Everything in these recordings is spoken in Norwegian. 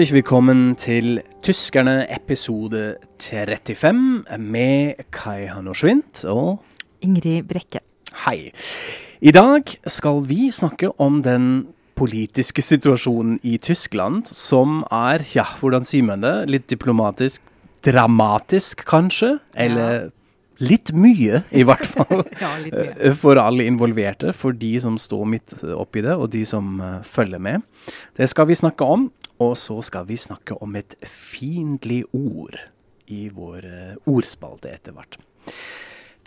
Herzlich willkommen til Tyskerne episode 35 med Kai Hanno Schwint og Ingrid Brekke. Hei. I dag skal vi snakke om den politiske situasjonen i Tyskland, som er, ja, hvordan sier man det, litt diplomatisk, dramatisk kanskje, eller litt mye i hvert fall. Ja, litt mye. Eh, For alle involverte, for de som står midt oppi det, og de som uh, følger med. Det skal vi snakke om, og så skal vi snakke om et fiendtlig ord i vår uh, ordspalte etter hvert.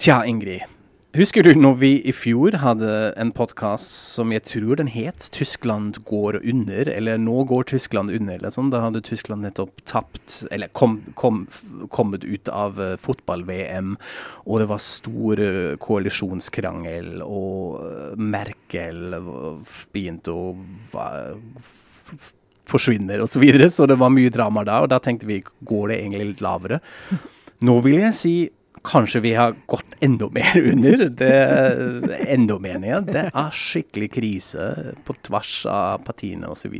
Tja, Ingrid. Husker du når vi i fjor hadde en podkast som jeg tror den het 'Tyskland går under', eller 'Nå går Tyskland under', eller sånn. Da hadde Tyskland nettopp tapt, eller kom, kom, kommet ut av uh, fotball-VM, og det var stor eh, koalisjonskrangel, og eh, Merkel eh, begynte å forsvinne og så videre, så det var mye drama da, og da tenkte vi går det egentlig litt lavere. Nå vil jeg si kanskje vi har gått enda mer under. Det, enda mer ned. Det er skikkelig krise på tvers av partiene osv.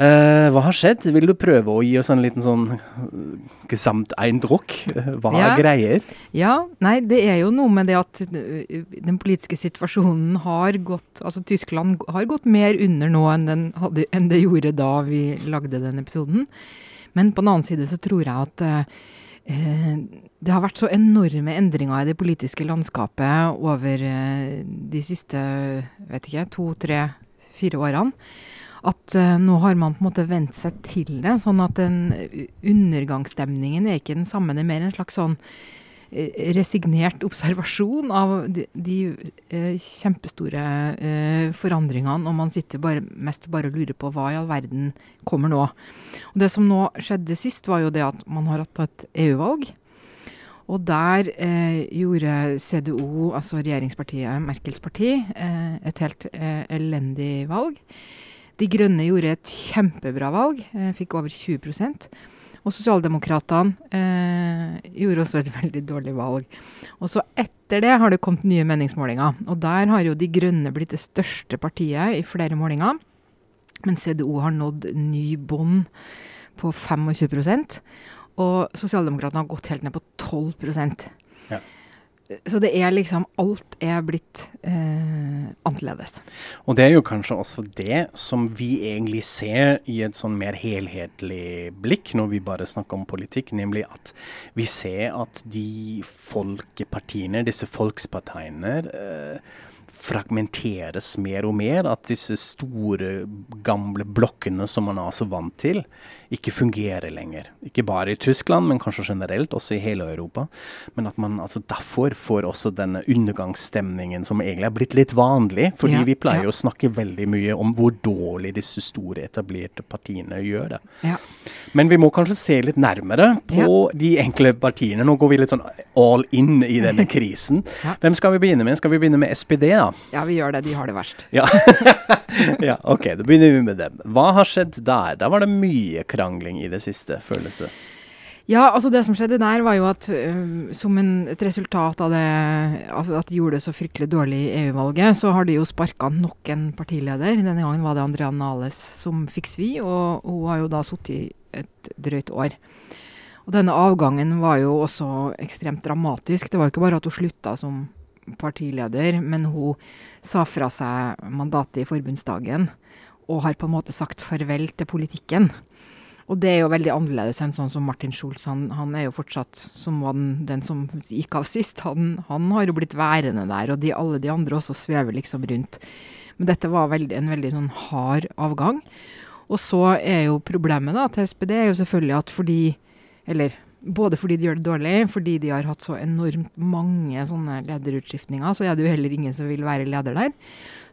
Uh, hva har skjedd? Vil du prøve å gi oss en liten sånn gesamteindruck? gesamteindrukk? Hva Ja. greier? Ja, nei, det er jo noe med det at den politiske situasjonen har gått Altså Tyskland har gått mer under nå enn, den hadde, enn det gjorde da vi lagde den episoden. Men på den annen side så tror jeg at uh, eh, det har vært så enorme endringer i det politiske landskapet over eh, de siste vet ikke, to, tre, fire årene. At eh, nå har man på en måte vent seg til det. Sånn at den undergangsstemningen er ikke den samme. Det er mer en slags sånn eh, resignert observasjon av de, de eh, kjempestore eh, forandringene, og man sitter bare, mest bare og lurer på hva i all verden kommer nå. Og Det som nå skjedde sist, var jo det at man har hatt et EU-valg. Og der eh, gjorde CDO, altså regjeringspartiet Merkels parti, eh, et helt eh, elendig valg. De Grønne gjorde et kjempebra valg, eh, fikk over 20 Og Sosialdemokratene eh, gjorde også et veldig dårlig valg. Og så etter det har det kommet nye meningsmålinger. Og der har jo De Grønne blitt det største partiet i flere målinger. Men CDO har nådd ny bånd på 25% Og Sosialdemokratene har gått helt ned på 12 Ja. Så det er liksom Alt er blitt eh, annerledes. Og det er jo kanskje også det som vi egentlig ser i et sånn mer helhetlig blikk når vi bare snakker om politikk, nemlig at vi ser at de folkepartiene, disse folkspartiene, eh, fragmenteres mer og mer. At disse store, gamle blokkene som man er så vant til, ikke fungerer lenger. Ikke bare i Tyskland, men kanskje generelt, også i hele Europa. Men at man altså derfor får også denne undergangsstemningen som egentlig er blitt litt vanlig. Fordi Ja, vi pleier ja. å snakke veldig mye om hvor dårlig disse store, etablerte partiene gjør det. Ja. Men vi må kanskje se litt nærmere på de enkle partiene. Nå går vi litt sånn all in i denne krisen. Hvem skal vi begynne med? Skal vi begynne med SPD, da? ja, vi gjør det. De har det verst. Ja. ja, OK, da begynner vi med dem. Hva har skjedd der? Da var det mye krangling i det siste, føles det. Ja, altså det som skjedde der var jo at øhm, som en, et resultat av det at de gjorde det så fryktelig dårlig i EU-valget, så har de jo sparka nok en partileder. Denne gangen var det Andrea Nales som fikk svi, og hun har jo da sittet et drøyt år. Og denne avgangen var jo også ekstremt dramatisk. Det var jo ikke bare at hun slutta som partileder, men hun sa fra seg mandatet i forbundsdagen, og har på en måte sagt farvel til politikken. Og det er jo veldig annerledes enn sånn som Martin Schulz. Han, han er jo fortsatt, som var den, den som gikk av sist, han, han har jo blitt værende der. Og de, alle de andre også svever liksom rundt. Men dette var veldig, en veldig sånn hard avgang. Og så er jo problemet da til SPD er jo selvfølgelig at fordi Eller både fordi de gjør det dårlig, fordi de har hatt så enormt mange sånne lederutskiftninger, så er det jo heller ingen som vil være leder der.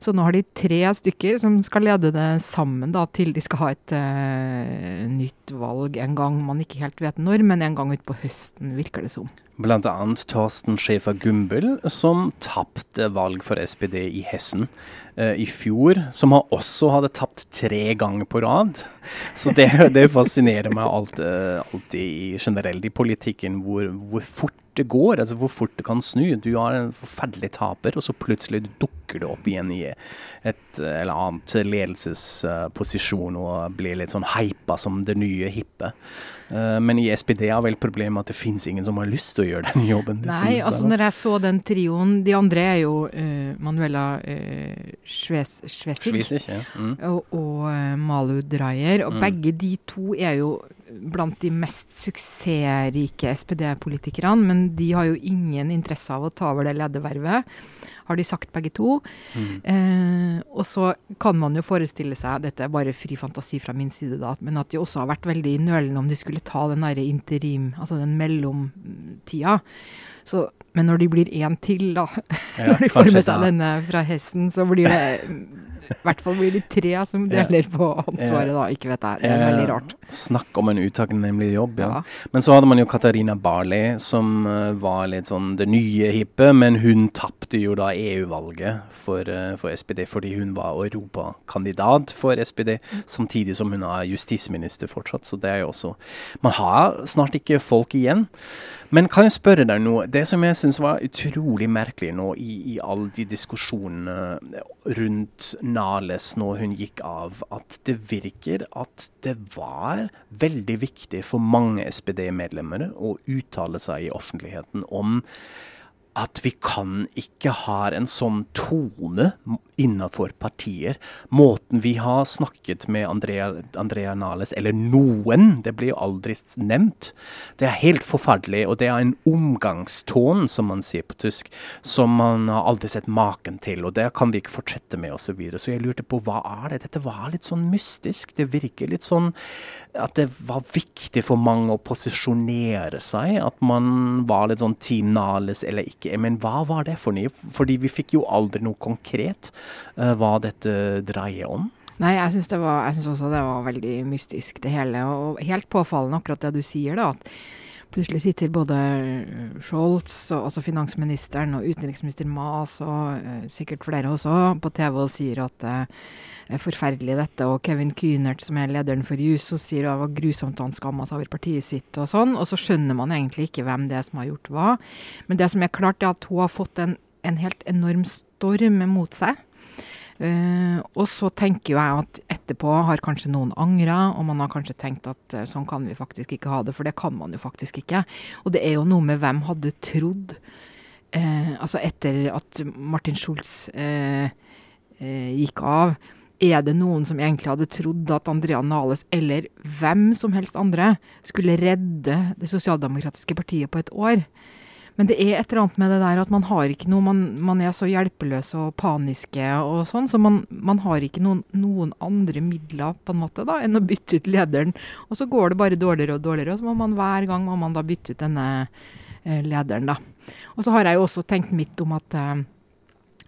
Så nå har de tre stykker som skal lede det sammen da, til de skal ha et uh, nytt valg en gang man ikke helt vet når, men en gang utpå høsten, virker det som. Annet Torsten Schäfer Gumbel, som tapte valg for SPD i Hessen eh, i fjor. Som også hadde tapt tre ganger på rad. Så det, det fascinerer meg alt, eh, alltid generelt i politikken, hvor, hvor fort det går, altså hvor fort det kan snu. Du har en forferdelig taper, og så plutselig dukker du opp igjen i et eller annet ledelsesposisjon og blir litt sånn hypa som det nye hippe. Uh, men i SPD har vel problemet at det finnes ingen som har lyst til å gjøre den jobben. Nei, altså når jeg så den trioen De andre er jo uh, Manuela uh, Schwesig ja. mm. og, og Malu Dreyer. Og mm. begge de to er jo blant de mest suksessrike SPD-politikerne, men de har jo ingen interesse av å ta over det ledervervet har de sagt begge to. Mm. Eh, og så kan man jo forestille seg, dette er bare fri fantasi fra min side, da, men at de også har vært veldig nølende om de skulle ta den derre interim, altså den mellomtida. Så, men når de blir én til, da, ja, når de får med seg denne fra hesten, så blir det i hvert fall blir de tre som deler på ansvaret, da. Ikke vet jeg. Det er veldig rart. Snakk om en utakknemlig jobb, ja. ja. Men så hadde man jo Katarina Barley, som uh, var litt sånn det nye hippe, men hun tapte jo da EU-valget for, for, SPD fordi hun var europakandidat for SPD, samtidig som hun er justisminister fortsatt. Så det er jo også Man har snart ikke folk igjen. Men kan jeg spørre deg noe? Det som jeg syns var utrolig merkelig nå i, i alle de diskusjonene rundt Nales når hun gikk av, at det virker at det var veldig viktig for mange SPD-medlemmer å uttale seg i offentligheten om at vi kan ikke ha en sånn tone innenfor partier. Måten vi har snakket med Andrea, Andrea Nales, eller noen, det blir jo aldri nevnt. Det er helt forferdelig, og det er en omgangstone, som man sier på tysk, som man har aldri sett maken til. Og det kan vi ikke fortsette med, osv. Så, videre. så jeg lurte på hva er det? Dette var litt sånn mystisk. Det virker litt sånn at det var viktig for mange å posisjonere seg. At man var litt sånn Team Nales eller ikke ikke. Men hva var det for noe? Fordi vi fikk jo aldri noe konkret uh, hva dette dreier om. Nei, jeg syns også det var veldig mystisk, det hele. Og helt påfallende akkurat det du sier, da. at Plutselig sitter både Scholz, altså finansministeren, og utenriksminister Maas, og uh, sikkert flere også, på TV og sier at det uh, er forferdelig dette. Og Kevin Kühnert, som er lederen for Juso, sier at det var grusomt han skamma seg over partiet sitt, og sånn. Og så skjønner man egentlig ikke hvem det er som har gjort hva. Men det som er klart, er at hun har fått en, en helt enorm storm mot seg. Uh, og så tenker jo jeg at etterpå har kanskje noen angra, og man har kanskje tenkt at uh, sånn kan vi faktisk ikke ha det, for det kan man jo faktisk ikke. Og det er jo noe med hvem hadde trodd uh, Altså etter at Martin Schulz gikk av, er det noen som egentlig hadde trodd at Andrea Nales, eller hvem som helst andre, skulle redde det sosialdemokratiske partiet på et år? Men det er et eller annet med det der at man har ikke noe Man, man er så hjelpeløs og paniske og sånn, så man, man har ikke noen, noen, andre midler på en måte da, enn å bytte ut lederen. Og så går det bare dårligere og dårligere, og så må man hver gang må man da bytte ut denne eh, lederen, da. Og så har jeg jo også tenkt mitt om at eh,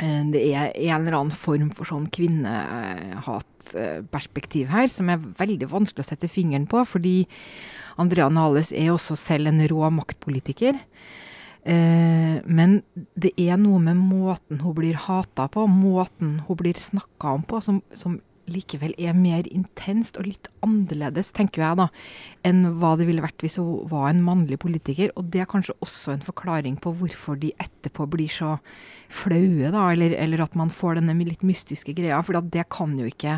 eh det er en eller annen form for sånn kvinnehatperspektiv her, som er veldig vanskelig å sette fingeren på. Fordi Andrea Nales er også selv en rå maktpolitiker. Eh, men det er noe med måten hun blir hata på, måten hun blir snakka om på, som, som, likevel er mer intenst og litt annerledes, tenker jeg, da, enn hva det ville vært hvis hun var en mannlig politiker. Og det er kanskje også en forklaring på hvorfor de etterpå blir så flaue, da, eller, eller at man får denne litt mystiske greia. For det kan jo ikke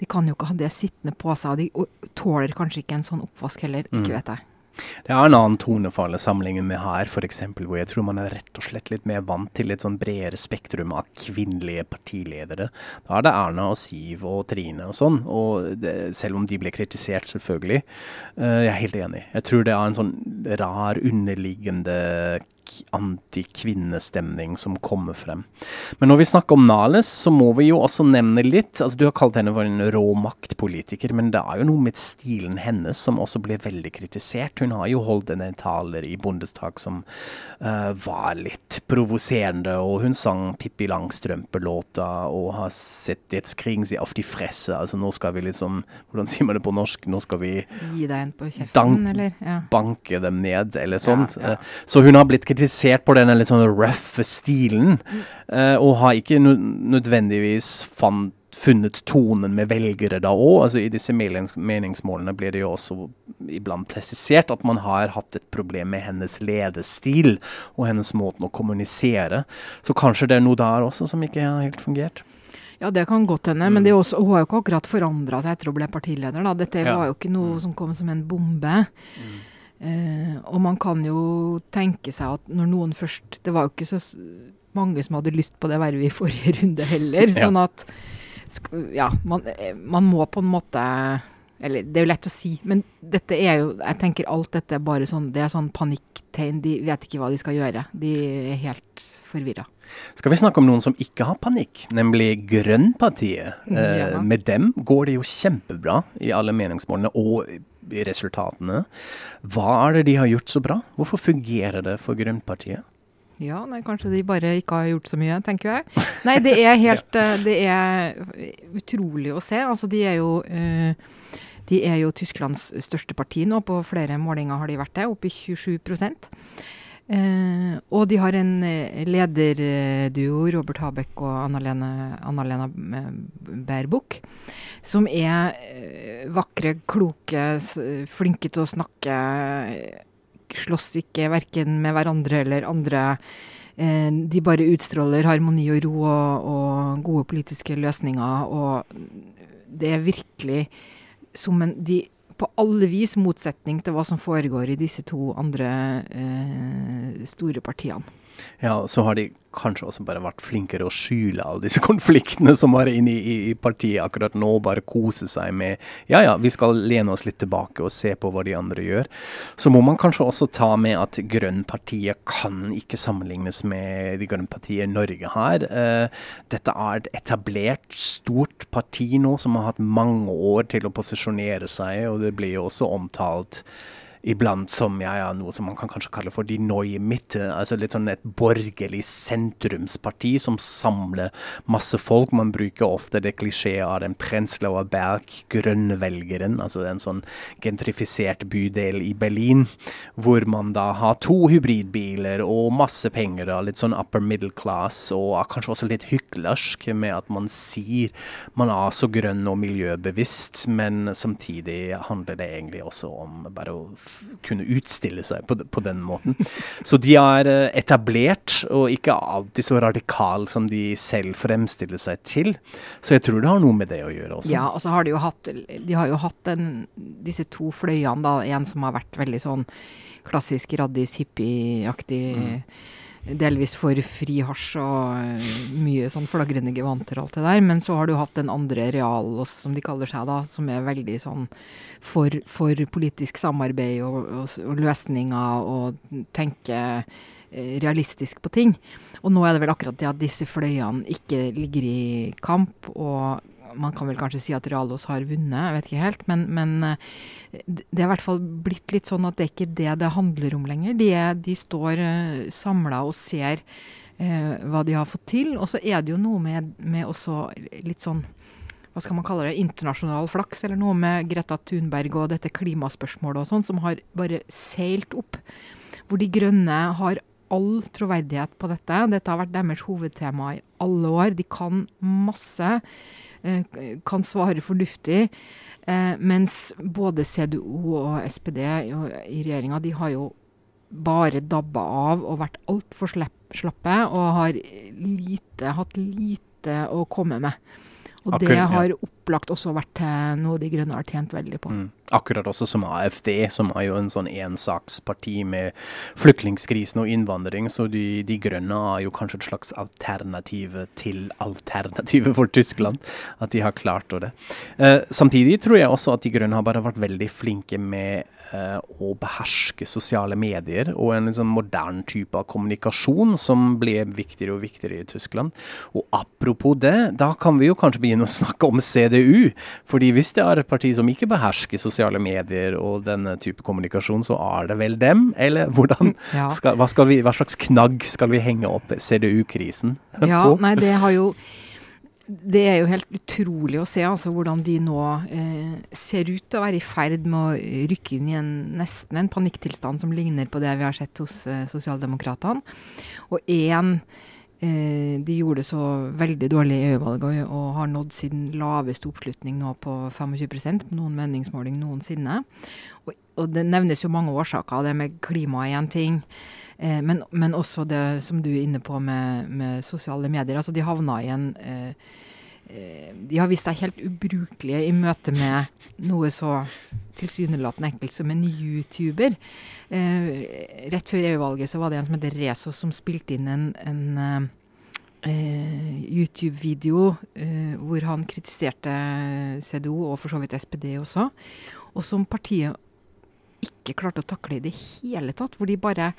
de kan jo ikke ha det sittende på seg, og de tåler kanskje ikke en sånn oppvask heller. Ikke mm. vet jeg. Det er en annen tonefall sammenlignet med her, f.eks., hvor jeg tror man er rett og slett litt mer vant til et sånn bredere spektrum av kvinnelige partiledere. Da er det Erna og Siv og Trine og sånn, og det, selv om de ble kritisert, selvfølgelig. Uh, jeg er helt enig. Jeg tror det er en sånn rar underliggende antikvinnestemning som kommer frem. Men når vi snakker om Nales, så må vi jo også nevne litt altså Du har kalt henne for en rå maktpolitiker, men det er jo noe med stilen hennes som også ble veldig kritisert. Hun har jo holdt en taler i bondestak som uh, var litt provoserende, og hun sang Pippi Langstrømpe-låta og har sett et skring si auf de fresse. Altså nå skal vi liksom Hvordan sier man det på norsk? Nå skal vi Gi deg en på kjeften, eller? Ja. Banke dem ned, eller sånt. Ja, ja. Uh, så hun har blitt kritisert kritisert på denne litt sånn rough stilen, uh, og har ikke nødvendigvis fant funnet tonen med velgere da òg. Altså, I disse meningsmålene blir det jo også iblant presisert at man har hatt et problem med hennes ledestil og hennes måten å kommunisere. Så kanskje det er noe der også som ikke har helt fungert. Ja, det kan godt hende, mm. men også, hun har jo ikke akkurat forandra seg etter å ble partileder. Da. Dette ja. var jo ikke noe mm. som kom som en bombe. Mm. Eh, og man kan jo tenke seg at når noen først Det var jo ikke så mange som hadde lyst på det vervet i forrige runde heller. ja. Sånn at Ja, man, eh, man, må på en måte Eller det er jo lett å si, men dette er jo Jeg tenker alt dette er bare sånn Det er sånn panikktegn. De vet ikke hva de skal gjøre. De er helt forvirra. Skal vi snakke om noen som ikke har panikk, nemlig Grønnpartiet. Ja. Eh, med dem går det jo kjempebra i alle meningsmålene og resultatene. Hva er det de har gjort så bra? Hvorfor fungerer det for Grønnpartiet? Ja, nei, kanskje de bare ikke har gjort så mye, tenker jeg. Nei, det er helt. Eh, det er utrolig å se. Altså, de er jo uh, de er jo Tysklands største parti nå. På flere målinger har de vært det, oppe i 27 Eh, og de har en eh, lederduo, Robert Habeck og Anna-Lena Anna Bærbukk, som er eh, vakre, kloke, flinke til å snakke. Slåss ikke verken med hverandre eller andre. Eh, de bare utstråler harmoni og ro og, og gode politiske løsninger. Og det er virkelig som en de på alle vis motsetning til hva som foregår i disse to andre eh, store partiene. Ja, så har de kanskje også bare vært flinkere å skyle alle disse konfliktene som var inne i, i, partiet akkurat nå. Bare kose seg med ja ja, vi skal lene oss litt tilbake og se på hva de andre gjør. Så må man kanskje også ta med at Grønnpartiet kan ikke sammenlignes med de grønnpartiet Norge har. Uh, dette er et etablert, stort parti nå som har hatt mange år til å posisjonere seg, og det blir jo også omtalt iblant som ja, ja, noe som man kan kanskje kalle for de neue Mitte. Altså litt sånn et borgerlig sentrumsparti som samler masse folk. Man bruker ofte det klisjeet av den Prenzlauer Berg, grønnvelgeren, altså en sånn gentrifisert bydel i Berlin, hvor man da har to hybridbiler og masse penger og litt sånn upper middle class, og kanskje også litt hyklersk med at man sier man er så grønn og miljøbevisst, men samtidig handler det egentlig også om bare å kunne utstille seg på, på, den måten. Så de er eh, etablert, og ikke alltid så radikal som de selv fremstiller seg til. Så jeg tror det har noe med det å gjøre også. Ja, og så har de jo hatt, de har jo hatt den, disse to fløyene, da. En som har vært veldig sånn klassisk raddis, hippieaktig. Mm delvis for fri hasj og uh, mye sånn flagrende gevanter og alt det der. Men så har du hatt den andre realos, som de kaller seg, da, som er veldig sånn for, for politisk samarbeid og, og, og, løsninger og tenke uh, realistisk på ting. Og nå er det vel akkurat det at disse fløyene ikke ligger i kamp, og man kan vel kanskje si at Realos har vunnet, jeg vet ikke helt. Men, men eh, det er i hvert fall blitt litt sånn at det er ikke det det handler om lenger. De, de står eh, samla og ser eh, hva de har fått til. Og så er det jo noe med, med også litt sånn hva skal man kalle det, internasjonal flaks, eller noe med Greta Thunberg og dette klimaspørsmålet og sånn, som har bare seilt opp. Hvor De Grønne har all troverdighet på dette. Dette har vært deres hovedtema i alle år. De kan masse. Eh, kan svare fornuftig. Eh, mens både CDO og SPD i regjeringa de har jo bare dabba av og vært altfor slappe og har lite, hatt lite å komme med. Og det har opplagt også vært noe De Grønne har tjent veldig på. Mm. Akkurat også som AFD, som er jo en sånn ensaksparti med flyktningkrisen og innvandring. Så de, de, Grønne er jo kanskje et slags alternativ til alternativet for Tyskland. At de har klart det. Eh, samtidig tror jeg også at De Grønne har bare vært veldig flinke med Eh, å beherske sosiale medier og en liksom moderne type av kommunikasjon som ble viktigere og viktigere i Tyskland. Og apropos det, da kan vi jo kanskje begynne å snakke om CDU. Fordi hvis det er et parti som ikke behersker sosiale medier og denne type kommunikasjon, så er det vel dem? Eller hvordan skal, hva, skal vi, hva slags knagg skal vi henge opp CDU-krisen på? Nei, det har jo det er jo helt utrolig å se altså, hvordan de nå eh, ser ut til å være i ferd med å rykke inn i en, nesten en panikktilstand som ligner på det vi har sett hos eh, sosialdemokratene. Og én de gjorde så veldig dårlig i EU-valget og har nådd sin laveste oppslutning nå på 25% på noen meningsmåling noensinne. Og, og, det nevnes jo mange årsaker. Det med klima er én ting. Eh, men, men, også det som du er inne på med, med sosiale medier. Altså de havna i en eh, eh De har vist seg helt ubrukelige i møte med noe så tilsynelatende enkelt som en YouTuber. Eh, rett før EU-valget så var det en som heter Rezo, som spilte inn en, en eh, YouTube-video eh, hvor han kritiserte CDO, og for så vidt SPD også. Og som partiet ikke klarte å takle i det hele tatt. Hvor de bare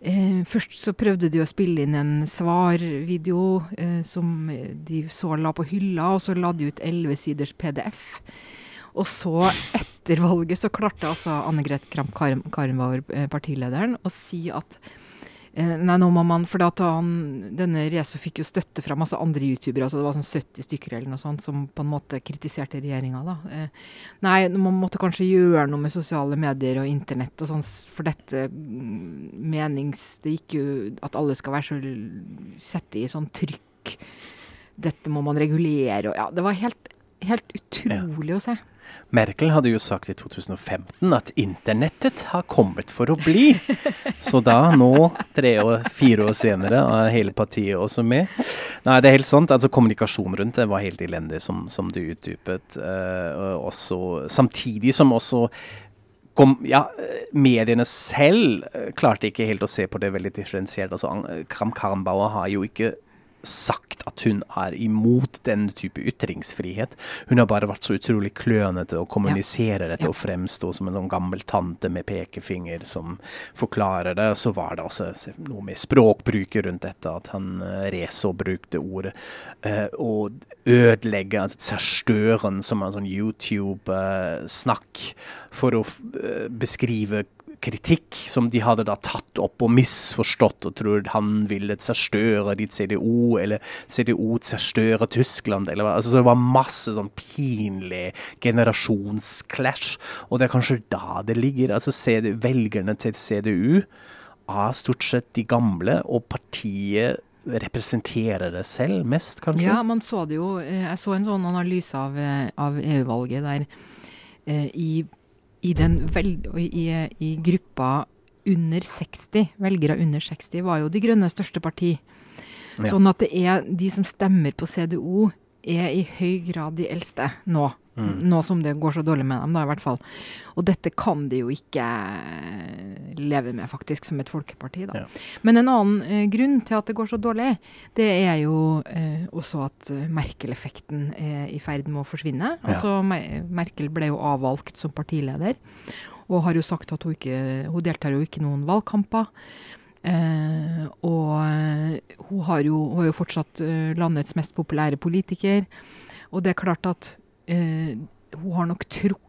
eh, Først så prøvde de å spille inn en svarvideo eh, som de så la på hylla, og så la de ut elleve siders PDF. Og så, etter valget, så klarte altså Anne Greth Kramp Karenbauer, eh, partilederen, å si at Nei, nå må man For han, denne Rezo fikk jo støtte fra masse andre youtubere. altså Det var sånn 70 stykker eller noe sånt som på en måte kritiserte regjeringa. da. Eh, nei, man måtte kanskje gjøre noe med sosiale medier og internett og sånn, for dette mm, menings... Det gikk jo at alle skal være så Sette i sånn trykk. Dette må man regulere og Ja, det var helt, helt utrolig ja. å se. Merkel hadde jo sagt i 2015 at internettet har kommet for å bli. Så da, nå, tre og fire år senere, er hele partiet også med. Nei, det er helt sant. altså Kommunikasjon rundt det var helt elendig, som, som du utdypet. Uh, også, samtidig som også kom, ja, mediene selv eh, klarte ikke helt å se på det veldig differensiert. altså Kram Karnbauer har jo ikke sagt at hun er imot den type ytringsfrihet. Hun har bare vært så utrolig klønete og kommuniserer ja. dette ja. og fremstå som en sånn gammel tante med pekefinger som forklarer det. Så var det også noe med språkbruket rundt dette, at han uh, og brukte ordet. Og ødelegge, altså zerstøren, som er en sånn YouTube-snakk, uh, for å beskrive kritikk som de hadde da tatt opp og misforstått, og trodd han ville zerstöre ditt CDO, eller CDO zerstöre Tyskland, eller hva. Altså, så det var masse sånn pinlig generasjonsclash, og det er kanskje da det ligger. Altså, CD, velgerne til CDU er stort sett de gamle, og partiet representerer det selv mest, kanskje? Ja, man så det jo. Eh, jeg så en sånn analyse av, eh, av EU-valget der eh, i i, den vel, i, i, gruppa under 60, velgere under 60, var jo De Grønne største parti. Ja. Sånn at det er de som stemmer på CDO, er i høy grad de eldste nå. Mm. Nå som det går så dårlig med dem, da, i hvert fall. Og dette kan de jo ikke leve med, faktisk, som et folkeparti. da. Ja. Men en annen eh, grunn til at det går så dårlig, det er jo eh, også at eh, Merkel-effekten er i ferd med å forsvinne. Ja. Altså, Merkel ble jo avvalgt som partileder, og har jo sagt at hun ikke Hun deltar jo ikke i noen valgkamper. Eh, og eh, hun har, jo, hun er jo fortsatt landets mest populære politiker. Og det er klart at hun har nok trukket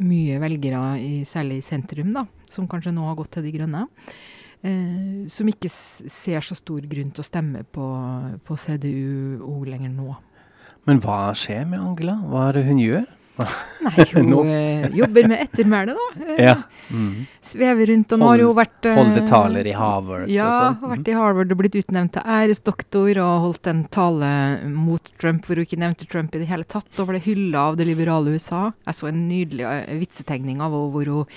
mye velgere, i, særlig i sentrum, da, som kanskje nå har gått til De Grønne. Eh, som ikke ser så stor grunn til å stemme på, på CDU lenger nå. Men hva skjer med Angela? Hva er det hun gjør? Nei, hun no. Eh, jobber med ettermæle, da. Eh, ja. Mm. Svever rundt. Og nå har hun vært uh, Holde taler i Harvard. Ja, har vært mm. i Harvard og blitt utnevnt til æresdoktor og holdt en tale mot Trump hvor hun ikke nevnte Trump i det hele tatt, og ble hylla av det liberale USA. Jeg så en nydelig vitsetegning av henne hvor hun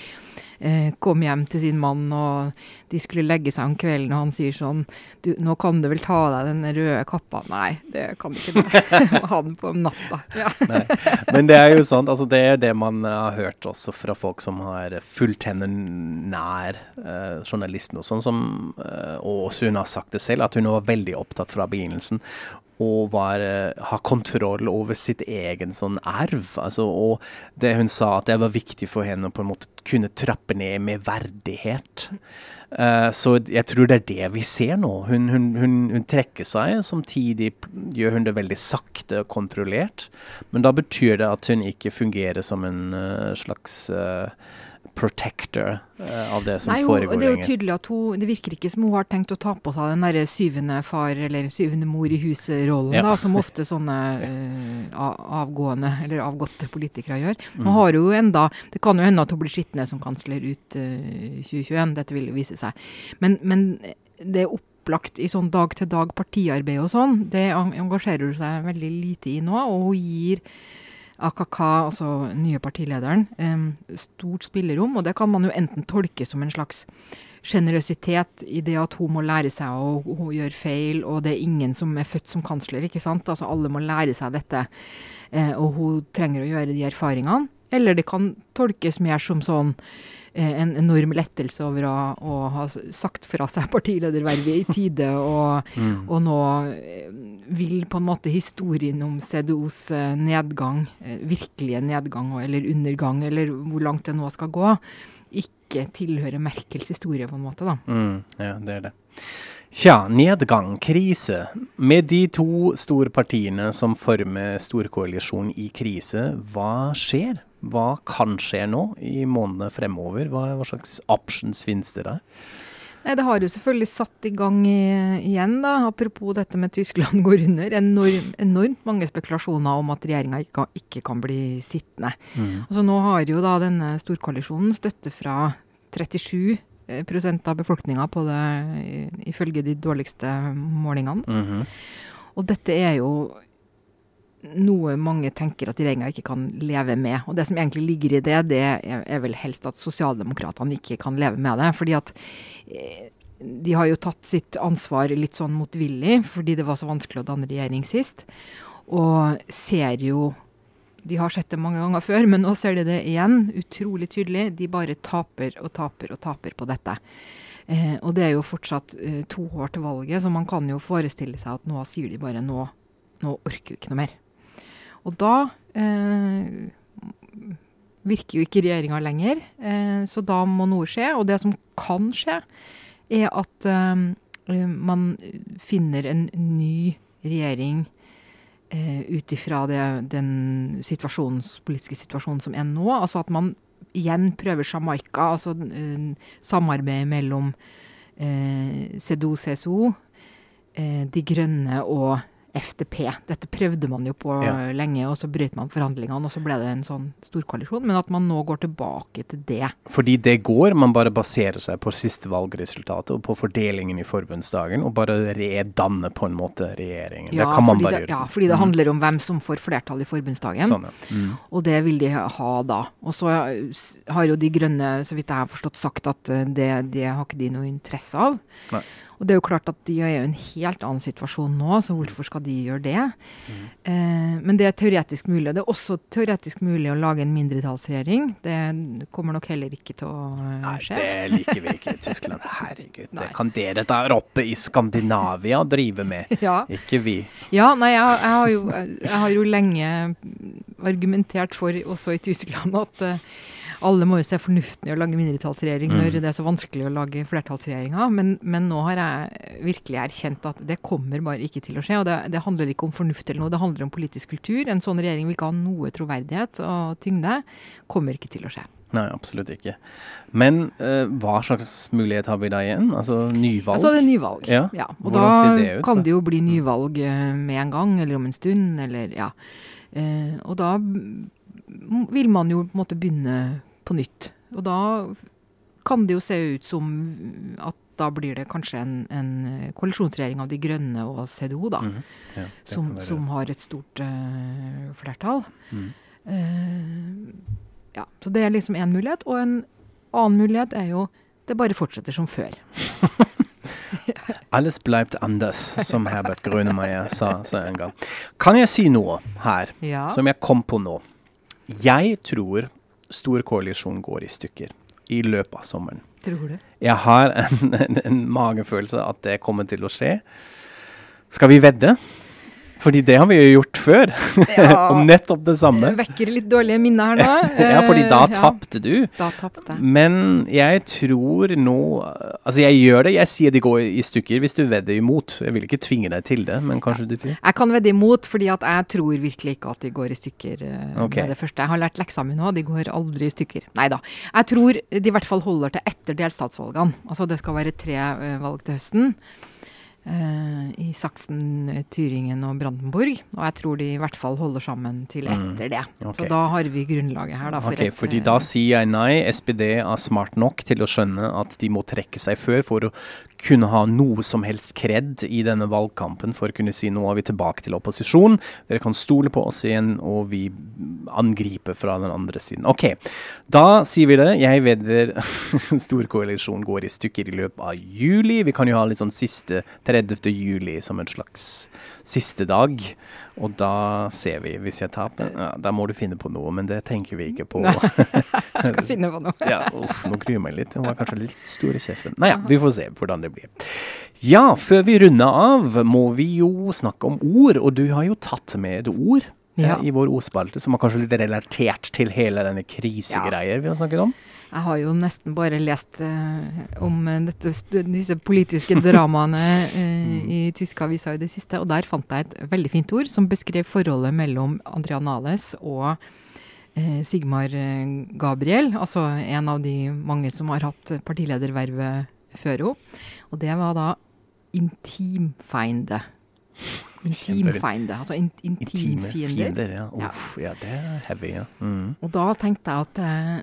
eh, kom hjem til sin mann, og de skulle legge seg om kvelden, og han sier sånn du, 'Nå kan du vel ta av deg den røde kappa?' Nei, det kan du ikke. ha den på natta. Ja. Men det er jo sånn, altså det er det man har hørt også fra folk som har fulgt henne nær, eh, journalisten og sånn, som, eh, og hun har sagt det selv, at hun var veldig opptatt fra begynnelsen og var, eh, ha kontroll over sitt egen sånn arv. Altså, og det hun sa, at det var viktig for henne å på en måte kunne trappe ned med verdighet. Uh, så jeg tror det er det vi ser nå. Hun, hun, hun, hun, trekker seg, samtidig gjør hun det veldig sakte og kontrollert. Men da betyr det at hun ikke fungerer som en uh, slags uh, protector uh, av det som Nei, foregår lenger. Det er jo tydelig at hun, det virker ikke som hun har tenkt å ta på seg den derre syvende far eller syvende mor i huset-rollen, ja. som ofte sånne uh, avgående eller avgåtte politikere gjør. Hun mm. har jo enda, Det kan jo hende at hun blir sittende som kansler ut eh, 2021, dette vil jo vise seg. Men, men det, opp, opplagt i sånn dag-til-dag partiarbeid og sånn, det engasjerer hun seg veldig lite i nå. Og hun gir AKK, altså nye partilederen, stort spillerom. Og det kan man jo enten tolke som en slags sjenerøsitet i det at hun må lære seg å hun gjør feil, og det er ingen som er født som kansler, ikke sant. Altså alle må lære seg dette, eh, og hun trenger å gjøre de erfaringene. Eller det kan tolkes mer som sånn en enorm lettelse over å, å, ha sagt fra seg partiledervervet i tide, og, mm. og, nå eh, vil på en måte historien om CDOs nedgang, virkelige nedgang eller undergang, eller hvor langt det nå skal gå, ikke tilhøre Merkels historie, på en måte. da. Mm, ja, det er det. Tja, nedgang, krise. Med de to store partiene som former storkoalisjonen i krise, hva skjer? Hva kan skje nå i månedene fremover? Hva, hva slags options finnes det der? Nei, Det har jo selvfølgelig satt i gang i, igjen, da. Apropos dette med Tyskland går under. Enorm, enormt mange spekulasjoner om at regjeringa ikke, ikke, kan bli sittende. Mm. Altså Nå har jo da denne storkoalisjonen støtte fra 37 eh, av befolkninga på det, ifølge de dårligste målingene. Mm -hmm. Og dette er jo noe mange tenker at regjeringa ikke kan leve med. Og det som egentlig ligger i det, det er, vel helst at sosialdemokratene ikke kan leve med det. fordi at eh, de har jo tatt sitt ansvar litt sånn motvillig, fordi det var så vanskelig å danne regjering sist. Og ser jo de har sett det mange ganger før, men nå ser de det igjen, utrolig tydelig. De bare taper og taper og taper på dette. Eh, og det er jo fortsatt eh, to år til valget, så man kan jo forestille seg at nå sier de bare nå, nå orker vi ikke noe mer. Og da eh, virker jo ikke regjeringa lenger, eh, så da må noe skje. Og det som kan skje, er at eh, man finner en ny regjering eh, ut ifra den politiske situasjonen som er nå. Altså at man igjen prøver Jamaica, altså eh, samarbeid mellom eh, CEDO-CSO, eh, De Grønne og FTP. Dette prøvde man jo på ja. lenge, og så brøt man forhandlingene, og så ble det en sånn storkoalisjon. Men at man nå går tilbake til det. Fordi det går, man bare baserer seg på siste valgresultatet og på fordelingen i forbundsdagen, og bare redanne på en måte regjeringen. Ja, det kan man bare det, gjøre. Ja, fordi det mm. handler om hvem som får flertall i forbundsdagen. Sånn, ja. mm. Og det vil de ha da. Og så har jo De Grønne, så vidt jeg har forstått, sagt at eh, det, det har ikke de noe interesse av. Nei. Og det er jo klart at de er i en helt annen situasjon nå, så hvorfor skal de gjøre det? Mm. Eh, men det er teoretisk mulig. Og det er også teoretisk mulig å lage en mindretallsregjering. Det kommer nok heller ikke til å Nei, skje. Nei, det liker vi ikke i Tyskland. Herregud, det kan dere der oppe i Skandinavia drive med, ja. ikke vi. Ja, nei, jeg, jeg, har jo, jeg, har jo, lenge argumentert for, også i Tyskland, at uh, alle må jo se fornuften i å lage mindretallsregjering mm. når det er så vanskelig å lage flertallsregjeringer. Men, men, nå har jeg virkelig erkjent at det kommer bare ikke til å skje. Og det, det, handler ikke om fornuft eller noe, det handler om politisk kultur. En sånn regjering vil ikke ha noe troverdighet og tyngde. Kommer ikke til å skje. Nei, absolutt ikke. Men eh, hva slags mulighet har vi da igjen? Altså nyvalg? Altså det er nyvalg, ja. ja. Og Hvordan da det ut, kan det jo bli nyvalg uh, med en gang, eller om en stund, eller ja. Eh, og da vil man jo på en måte begynne på nytt. Og da kan det jo se ut som at da blir det kanskje en, en koalisjonsregjering av De Grønne og CDO, da. Mm ja, som, som, har et stort uh, flertall. Mm. Uh, ja, så det er liksom én mulighet. Og en annen mulighet er jo det bare fortsetter som før. Alles bleibt anders, som Herbert Grønemeyer sa, sa, en gang. Kan jeg si noe her, ja. som jeg kom på nå? Jeg tror stor koalisjon går i stykker i løpet av sommeren. Tror du? Jeg har en, en, en magefølelse at det kommer til å skje. Skal vi vedde? Fordi det har vi jo gjort før. Ja, Om nettopp det samme. Vekker litt dårlige minner her nå. ja, fordi da ja, tapte du. Da tapte Men jeg tror nå Altså, jeg gjør det. Jeg sier de går i stykker hvis du vedder imot. Jeg vil ikke tvinge deg til det, men kanskje du sier Jeg kan vedde imot, fordi at jeg tror virkelig ikke at de går i stykker uh, okay. med det første. Jeg har lært leksa mi nå, de går aldri i stykker. Nei da. Jeg tror de i hvert fall holder til etter delstatsvalgene. Altså det skal være tre uh, valg til høsten. Eh, i Saksen, Tyringen og Brandenburg. Og jeg tror de i hvert fall holder sammen til Mm. etter det. Ok. Så da har vi grunnlaget her, da. For Ok, et, fordi eh, da sier jeg nei. SPD er smart nok til å skjønne at de må trekke seg før for å kunne ha noe som helst kred i denne valgkampen for å kunne si nå er vi tilbake til opposisjon. Dere kan stole på oss igjen, og vi angriper fra den andre siden. Ok, da sier vi det. Jeg vedder storkoalisjonen går i stykker i løpet av juli. Vi kan jo ha litt sånn siste 30. juli som en slags siste dag. Og da ser vi, hvis jeg taper, ja, da må du finne på noe, men det tenker vi ikke på. Nei. Jeg skal finne på noe. Ja, uff, nå gruer jeg meg litt. Hun var kanskje litt stor i kjeften. Nei, ja, vi får se hvordan det blir. Ja, før vi runder av, må vi jo snakke om ord. Og du har jo tatt med et ord Ja. eh, i vår ordspalte som er kanskje litt relatert til hele denne krisegreier vi har snakket om. Jeg har jo nesten bare lest eh, om eh, dette, disse politiske dramaene eh, i tyske aviser i det siste, og der fant jeg et veldig fint ord som beskrev forholdet mellom Andrea Nales og eh, Sigmar eh, Gabriel, altså en av de mange som har hatt partiledervervet før henne. Og det var da intimfeinde. Intimfeinde, altså in, Intime intimfiender. fiender. Ja. Ja. Uff, ja, det er heavy, ja. Mm. Og da tenkte jeg at eh,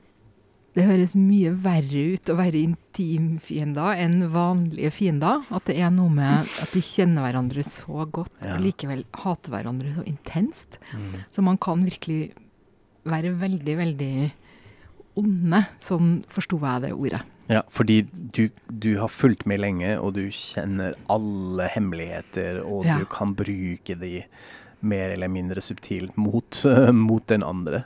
det høres mye verre ut å være intimfiender enn vanlige fiender. At det er noe med at de kjenner hverandre så godt, Ja. og likevel hater hverandre så intenst. Mm. Så man kan virkelig være veldig, veldig onde. Sånn forsto jeg det ordet. Ja, fordi du, du har fulgt med lenge, og du kjenner alle hemmeligheter, og Ja. du kan bruke de mer eller mindre subtilt mot, mot den andre.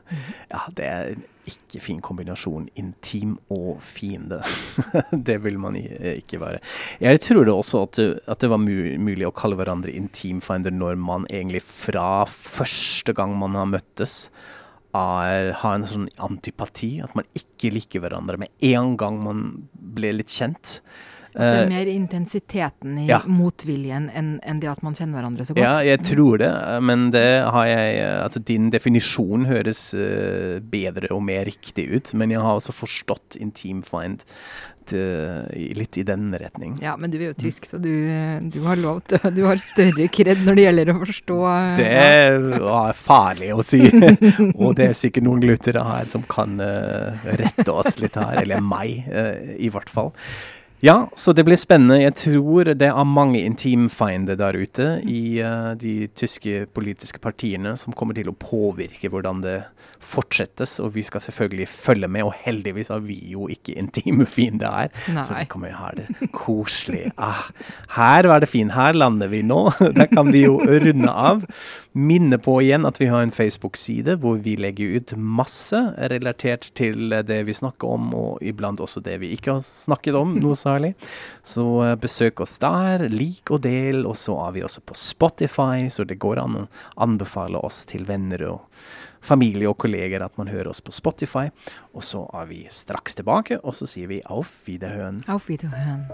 Ja, det er ikke fin kombinasjon. Intim og fiende. det vil man ikke være. Jeg tror det også at at det var mulig å kalle hverandre intimfiender når man egentlig fra første gang man har møttes, er, har en sånn antipati. At man ikke liker hverandre med en gang man ble litt kjent. At det Eh, er mer intensiteten i ja. motviljen enn enn det at man kjenner hverandre så godt. Ja, jeg tror det, men det har jeg Altså, din definisjon høres eh, bedre og mer riktig ut, men jeg har også forstått intimfind litt i den retning. Ja, men du er jo tysk, så du, du har lov til Du har større kred når det gjelder å forstå. Det var farlig å si, og det er sikkert noen glutere her som kan eh, rette oss litt her, eller meg eh, i hvert fall. Ja, så det blir spennende. Jeg tror det er mange intimfiender der ute i uh, de tyske politiske partiene som kommer til å påvirke hvordan det fortsettes, og vi skal selvfølgelig følge med, og heldigvis har vi jo ikke intime fiender her. Så vi jo ha det koselig. Ah, her var det fint. Her lander vi nå. Der kan vi jo runde av. Minne på igjen at vi har en Facebook-side hvor vi legger ut masse relatert til det vi snakker om, og iblant også det vi ikke har snakket om noe særlig. Så eh, besøk oss der. Lik og del. Og så er vi også på Spotify, så det går an å anbefale oss til venner og familie og kolleger at man hører oss på Spotify. Og så er vi straks tilbake, og så sier vi auf Wiederhøen. Auf Wiederhören.